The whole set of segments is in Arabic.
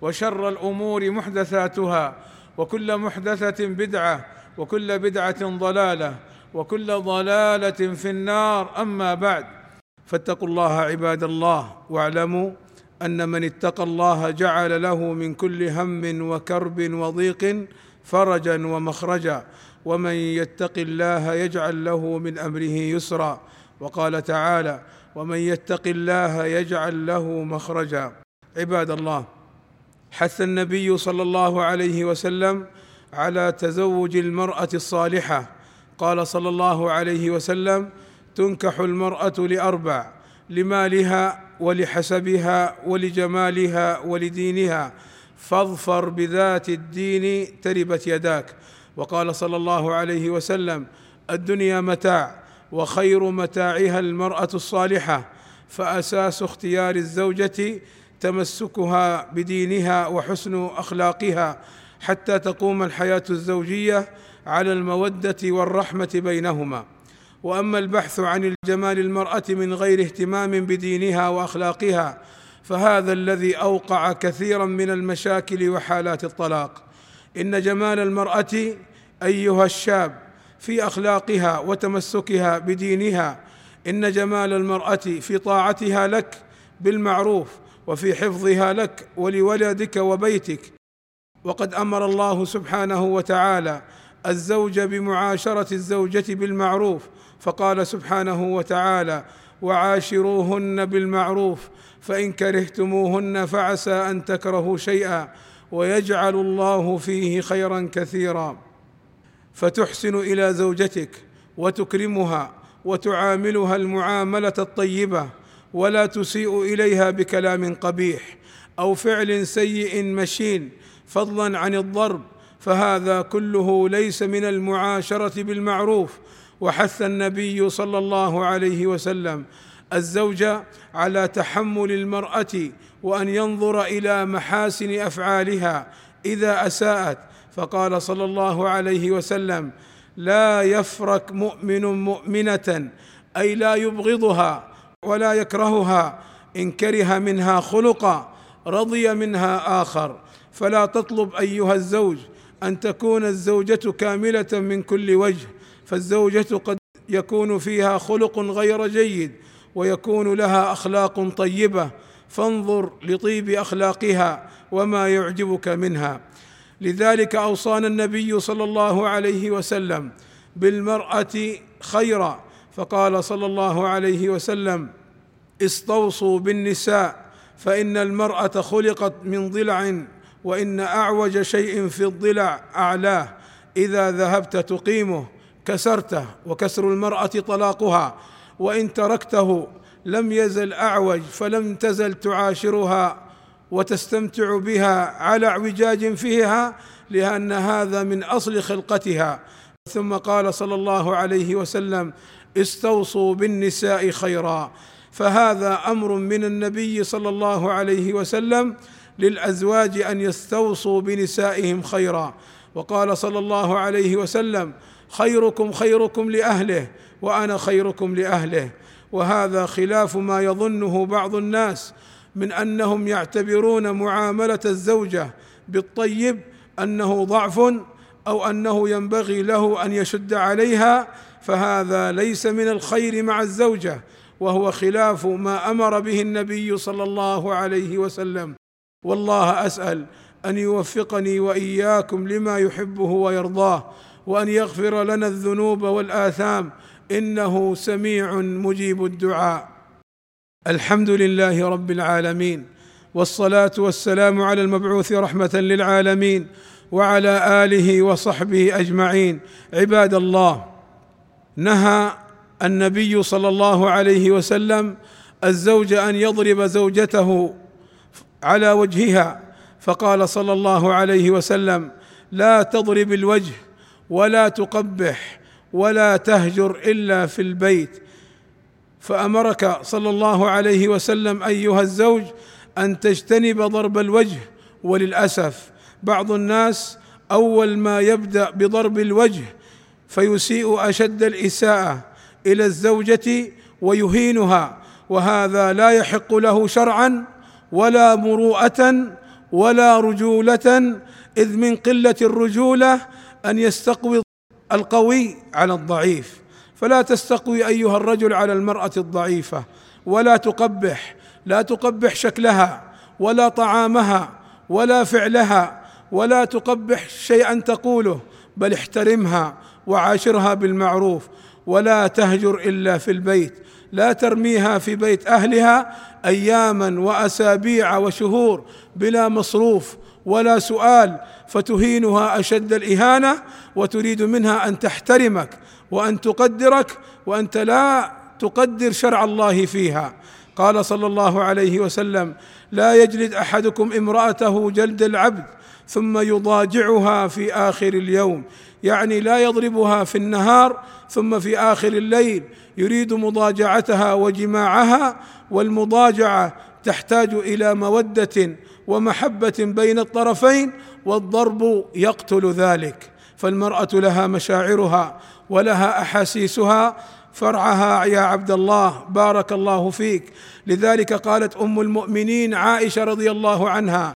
وشر الأمور محدثاتها وكل محدثة بدعة وكل بدعة ضلالة وكل ضلالة في النار. أما بعد فاتقوا الله عباد الله واعلموا أن من اتقى الله جعل له من كل هم وكرب وضيق فرجا ومخرجا ومن يتق الله يجعل له من أمره يسرا. وقال تعالى ومن يتق الله يجعل له مخرجا. عباد الله حث النبي صلى الله عليه وسلم على تزوج المرأة الصالحة. قال صلى الله عليه وسلم تنكح المرأة لأربع لمالها ولحسبها ولجمالها ولدينها فاظفر بذات الدين تربت يداك. وقال صلى الله عليه وسلم الدنيا متاع وخير متاعها المرأة الصالحة فأساس اختيار الزوجة تمسكها بدينها وحسن أخلاقها حتى تقوم الحياة الزوجية على المودة والرحمة بينهما. وأما البحث عن الجمال المرأة من غير اهتمام بدينها وأخلاقها فهذا الذي أوقع كثيرا من المشاكل وحالات الطلاق. إن جمال المرأة أيها الشاب في أخلاقها وتمسكها بدينها إن جمال المرأة في طاعتها لك بالمعروف وفي حفظها لك ولولدك وبيتك. وقد أمر الله سبحانه وتعالى الزوج بمعاشرة الزوجة بالمعروف فقال سبحانه وتعالى وعاشروهن بالمعروف فإن كرهتموهن فعسى أن تكرهوا شيئا ويجعل الله فيه خيرا كثيرا. فتحسن إلى زوجتك وتكرمها وتعاملها المعاملة الطيبة ولا تسيء إليها بكلام قبيح أو فعل سيء مشين فضلا عن الضرب فهذا كله ليس من المعاشرة بالمعروف. وحث النبي صلى الله عليه وسلم الزوج على تحمل المرأة وأن ينظر إلى محاسن أفعالها إذا أساءت. فقال صلى الله عليه وسلم لا يفرك مؤمن مؤمنة أي لا يبغضها ولا يكرهها إن كره منها خلقا رضي منها آخر. فلا تطلب أيها الزوج أن تكون الزوجة كاملة من كل وجه فالزوجة قد يكون فيها خلق غير جيد ويكون لها أخلاق طيبة. فانظر لطيب أخلاقها وما يعجبك منها. لذلك أوصانا النبي صلى الله عليه وسلم بالمرأة خيرا فقال صلى الله عليه وسلم استوصوا بالنساء فإن المرأة خلقت من ضلع وإن أعوج شيء في الضلع أعلاه إذا ذهبت تقيمه كسرته وكسر المرأة طلاقها وإن تركته لم يزل أعوج فلم تزل تعاشرها وتستمتع بها على اعوجاج فيها لأن هذا من أصل خلقتها. ثم قال صلى الله عليه وسلم استوصوا بالنساء خيرا. فهذا أمر من النبي صلى الله عليه وسلم للأزواج أن يستوصوا بنسائهم خيرا. وقال صلى الله عليه وسلم خيركم خيركم لأهله وأنا خيركم لأهله. وهذا خلاف ما يظنه بعض الناس من أنهم يعتبرون معاملة الزوجة بالطيب أنه ضعف أو أنه ينبغي له أن يشد عليها فهذا ليس من الخير مع الزوجة وهو خلاف ما أمر به النبي صلى الله عليه وسلم. والله أسأل أن يوفقني وإياكم لما يحبه ويرضاه وأن يغفر لنا الذنوب والآثام إنه سميع مجيب الدعاء. الحمد لله رب العالمين والصلاة والسلام على المبعوث رحمة للعالمين وعلى آله وصحبه أجمعين. عباد الله نهى النبي صلى الله عليه وسلم الزوج أن يضرب زوجته على وجهها فقال صلى الله عليه وسلم لا تضرب الوجه ولا تقبح ولا تهجر إلا في البيت. فأمرك صلى الله عليه وسلم أيها الزوج أن تجتنب ضرب الوجه وللأسف بعض الناس أول ما يبدأ بضرب الوجه فيسيء أشد الإساءة إلى الزوجة ويهينها وهذا لا يحق له شرعا ولا مروءة ولا رجولة إذ من قلة الرجولة أن يستقوي القوي على الضعيف. فلا تستقوي أيها الرجل على المرأة الضعيفة ولا تقبح لا تقبح شكلها ولا طعامها ولا فعلها ولا تقبح شيئا تقوله بل احترمها وعاشرها بالمعروف ولا تهجر إلا في البيت لا ترميها في بيت أهلها اياما وأسابيع وشهور بلا مصروف ولا سؤال فتهينها أشد الإهانة وتريد منها أن تحترمك وأن تقدرك وأنت لا تقدر شرع الله فيها. قال صلى الله عليه وسلم لا يجلد أحدكم امرأته جلد العبد ثم يضاجعها في آخر اليوم. يعني لا يضربها في النهار ثم في آخر الليل. يريد مضاجعتها وجماعها والمضاجعة تحتاج إلى مودة ومحبة بين الطرفين والضرب يقتل ذلك. فالمرأة لها مشاعرها ولها أحاسيسها. فرعها يا عبد الله بارك الله فيك. لذلك قالت أم المؤمنين عائشة رضي الله عنها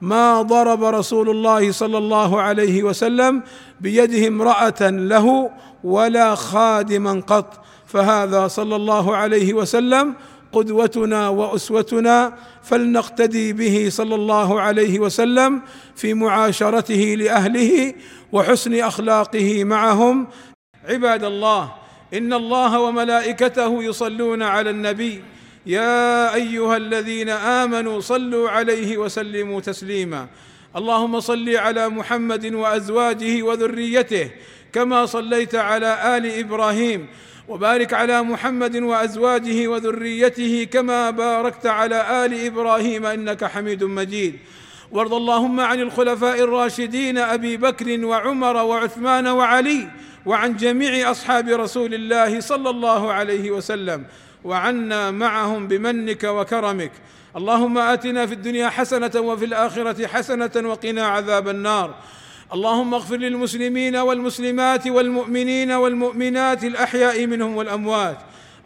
ما ضرب رسول الله صلى الله عليه وسلم بيده امرأة له ولا خادما قط. فهذا صلى الله عليه وسلم قدوتنا وأسوتنا فلنقتدي به صلى الله عليه وسلم في معاشرته لأهله وحسن أخلاقه معهم. عباد الله إن الله وملائكته يصلون على النبي يا أيها الذين آمنوا صلوا عليه وسلموا تسليما. اللهم صل على محمد وأزواجه وذريته كما صليت على آل إبراهيم وبارك على محمد وأزواجه وذريته كما باركت على آل إبراهيم إنك حميد مجيد. وارض اللهم عن الخلفاء الراشدين أبي بكر وعمر وعثمان وعلي وعن جميع أصحاب رسول الله صلى الله عليه وسلم. وعنا معهم بمنك وكرمك. اللهم آتنا في الدنيا حسنة وفي الآخرة حسنة وقنا عذاب النار. اللهم اغفر للمسلمين والمسلمات والمؤمنين والمؤمنات الأحياء منهم والأموات.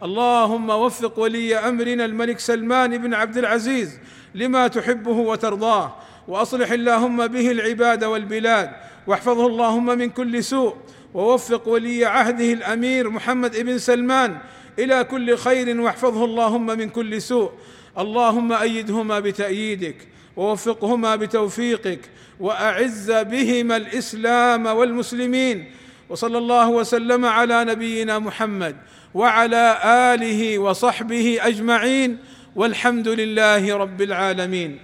اللهم وفق ولي أمرنا الملك سلمان بن عبد العزيز لما تحبه وترضاه. وأصلح اللهم به العباد والبلاد. واحفظه اللهم من كل سوء. ووفق ولي عهده الأمير محمد بن سلمان إلى كل خير واحفظه اللهم من كل سوء. اللهم أيدهما بتأييدك ووفقهما بتوفيقك وأعز بهما الإسلام والمسلمين. وصلى الله وسلم على نبينا محمد وعلى آله وصحبه أجمعين. والحمد لله رب العالمين.